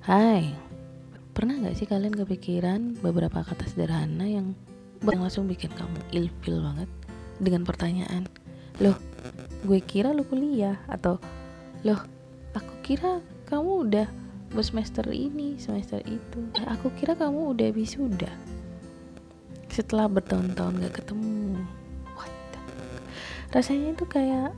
Hai, pernah gak sih kalian kepikiran beberapa kata sederhana yang yang langsung bikin kamu ilfil banget dengan pertanyaan Loh, gue kira lu kuliah? Atau, loh, aku kira kamu udah semester ini, semester itu. Aku kira kamu udah wisuda. Setelah bertahun-tahun gak ketemu. What Rasanya itu kayak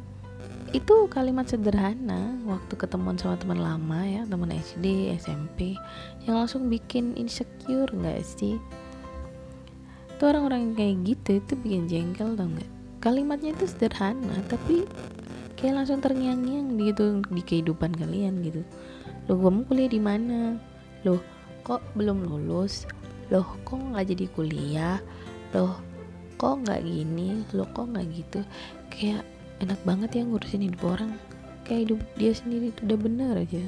itu kalimat sederhana waktu ketemuan sama teman lama ya teman SD SMP yang langsung bikin insecure nggak sih? Itu orang-orang kayak gitu itu bikin jengkel tau nggak? Kalimatnya itu sederhana tapi kayak langsung terngiang-ngiang gitu di kehidupan kalian gitu. Lo kamu kuliah di mana? Loh kok belum lulus? Loh kok nggak jadi kuliah? Loh kok nggak gini? Loh kok nggak gitu? Kayak enak banget ya ngurusin hidup orang. Kayak hidup dia sendiri itu udah bener aja.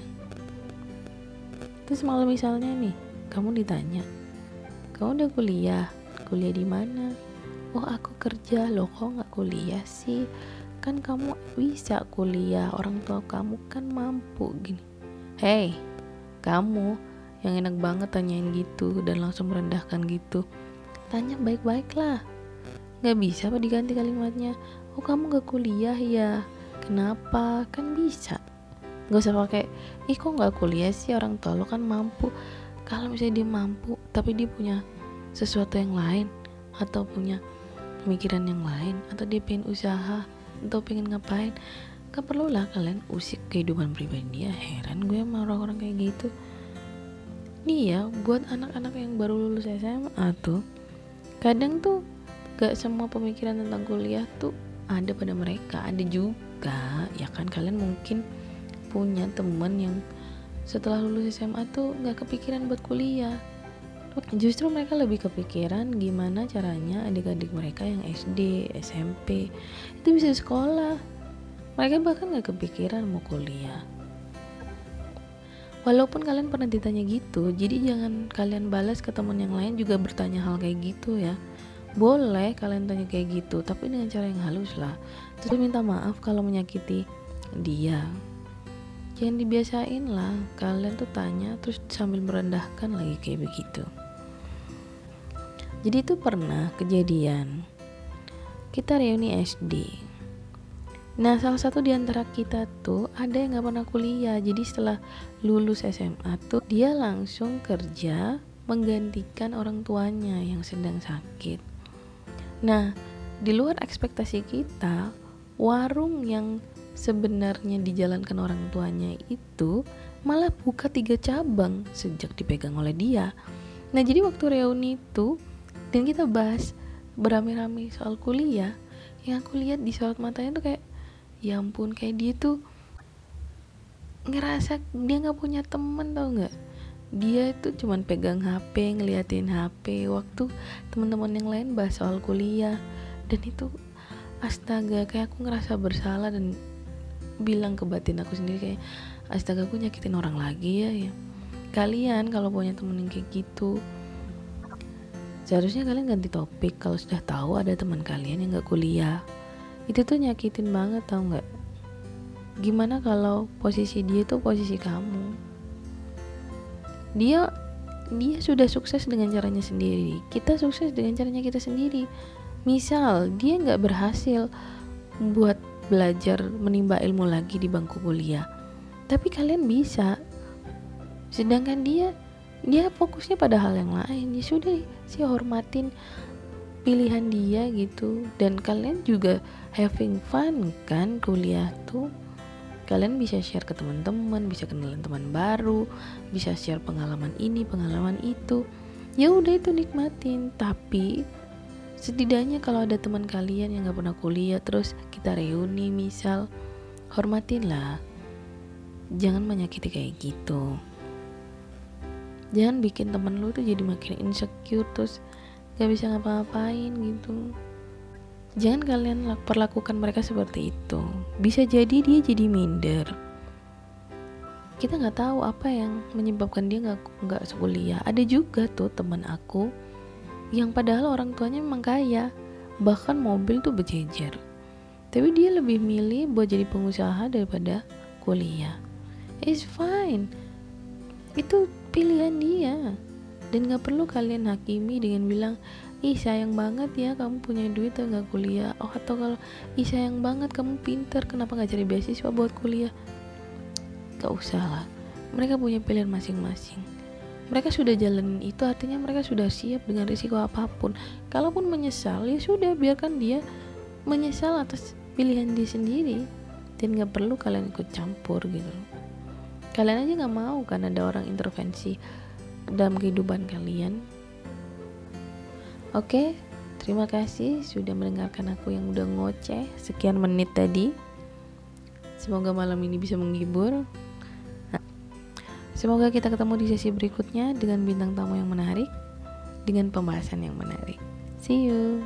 Terus malah misalnya nih kamu ditanya kamu udah kuliah? Kuliah di mana? Oh aku kerja. Loh kok nggak kuliah sih? Kan kamu bisa kuliah orang tua kamu kan mampu. Gini. Hey kamu yang enak banget tanyain gitu dan langsung merendahkan gitu tanya baik-baik lah. Nggak bisa apa diganti kalimatnya oh kamu gak kuliah? Ya kenapa? Kan bisa. Gak usah pakai ih kok gak kuliah sih? Orang tua lo kan mampu. Kalau misalnya dia mampu tapi dia punya sesuatu yang lain atau punya pemikiran yang lain atau dia pengen usaha atau pengen ngapain gak perlu lah kalian usik kehidupan pribadi dia heran gue sama orang-orang kayak gitu. Nih ya buat anak-anak yang baru lulus SMA tuh kadang tuh gak semua pemikiran tentang kuliah tuh ada pada mereka ada juga ya kan? Kalian mungkin punya temen yang setelah lulus SMA tuh nggak kepikiran buat kuliah. Justru mereka lebih kepikiran gimana caranya adik-adik mereka yang SD SMP itu bisa sekolah. Mereka bahkan nggak kepikiran mau kuliah. Walaupun kalian pernah ditanya gitu jadi jangan kalian balas ke teman yang lain juga bertanya hal kayak gitu ya boleh kalian tanya kayak gitu tapi dengan cara yang halus lah. Terus minta maaf kalau menyakiti dia. Jangan dibiasain lah kalian tuh tanya terus sambil merendahkan lagi kayak begitu. Jadi itu pernah kejadian. Kita reuni SD nah salah satu di antara kita tuh ada yang gak pernah kuliah. Jadi setelah lulus SMA tuh dia langsung kerja menggantikan orang tuanya yang sedang sakit Nah, di luar ekspektasi kita, warung yang sebenarnya dijalankan orang tuanya itu malah buka tiga cabang sejak dipegang oleh dia. Nah, jadi waktu reuni itu dan kita bahas beramai-ramai soal kuliah, yang aku lihat di sorot matanya tuh kayak ya ampun kayak dia tuh ngerasa dia nggak punya temen tau nggak dia itu cuman pegang HP ngeliatin HP waktu teman-teman yang lain bahas soal kuliah. Dan itu astaga kayak aku ngerasa bersalah dan bilang ke batin aku sendiri kayak astaga aku nyakitin orang lagi ya ya. Kalian kalau punya temen yang kayak gitu seharusnya kalian ganti topik. Kalau sudah tahu ada teman kalian yang gak kuliah itu tuh nyakitin banget tau nggak? Gimana kalau posisi dia tuh posisi kamu dia dia sudah sukses dengan caranya sendiri. Kita sukses dengan caranya kita sendiri. Misal dia nggak berhasil buat belajar menimba ilmu lagi di bangku kuliah. Tapi kalian bisa. Sedangkan dia dia fokusnya pada hal yang lain. Ya sudah sih hormatin pilihan dia gitu. Dan kalian juga having fun kan kuliah tuh kalian bisa share ke teman-teman bisa kenalan teman baru bisa share pengalaman ini pengalaman itu. Ya udah itu nikmatin. Tapi setidaknya kalau ada teman kalian yang nggak pernah kuliah terus kita reuni misal hormatin lah jangan menyakiti kayak gitu. Jangan bikin temen lu tuh jadi makin insecure terus gak bisa ngapa-ngapain gitu Jangan kalian perlakukan mereka seperti itu. Bisa jadi dia jadi minder. Kita nggak tahu apa yang menyebabkan dia nggak nggak sekuliah. Ada juga tuh teman aku yang padahal orang tuanya memang kaya, bahkan mobil tuh berjejer. Tapi dia lebih milih buat jadi pengusaha daripada kuliah. It's fine. itu pilihan dia dan gak perlu kalian hakimi dengan bilang ih sayang banget ya kamu punya duit atau nggak kuliah. Oh atau kalau ih sayang banget kamu pinter kenapa nggak cari beasiswa buat kuliah? Gak usah lah. Mereka punya pilihan masing-masing. Mereka sudah jalanin itu artinya mereka sudah siap dengan risiko apa pun. Kalaupun menyesal ya sudah biarkan dia menyesal atas pilihan dia sendiri. Dan gak perlu kalian ikut campur gitu. Kalian aja gak mau kan ada orang intervensi dalam kehidupan kalian Oke, terima kasih sudah mendengarkan aku yang udah ngoceh sekian menit tadi. Semoga malam ini bisa menghibur. Nah, semoga kita ketemu di sesi berikutnya dengan bintang tamu yang menarik, dengan pembahasan yang menarik. See you.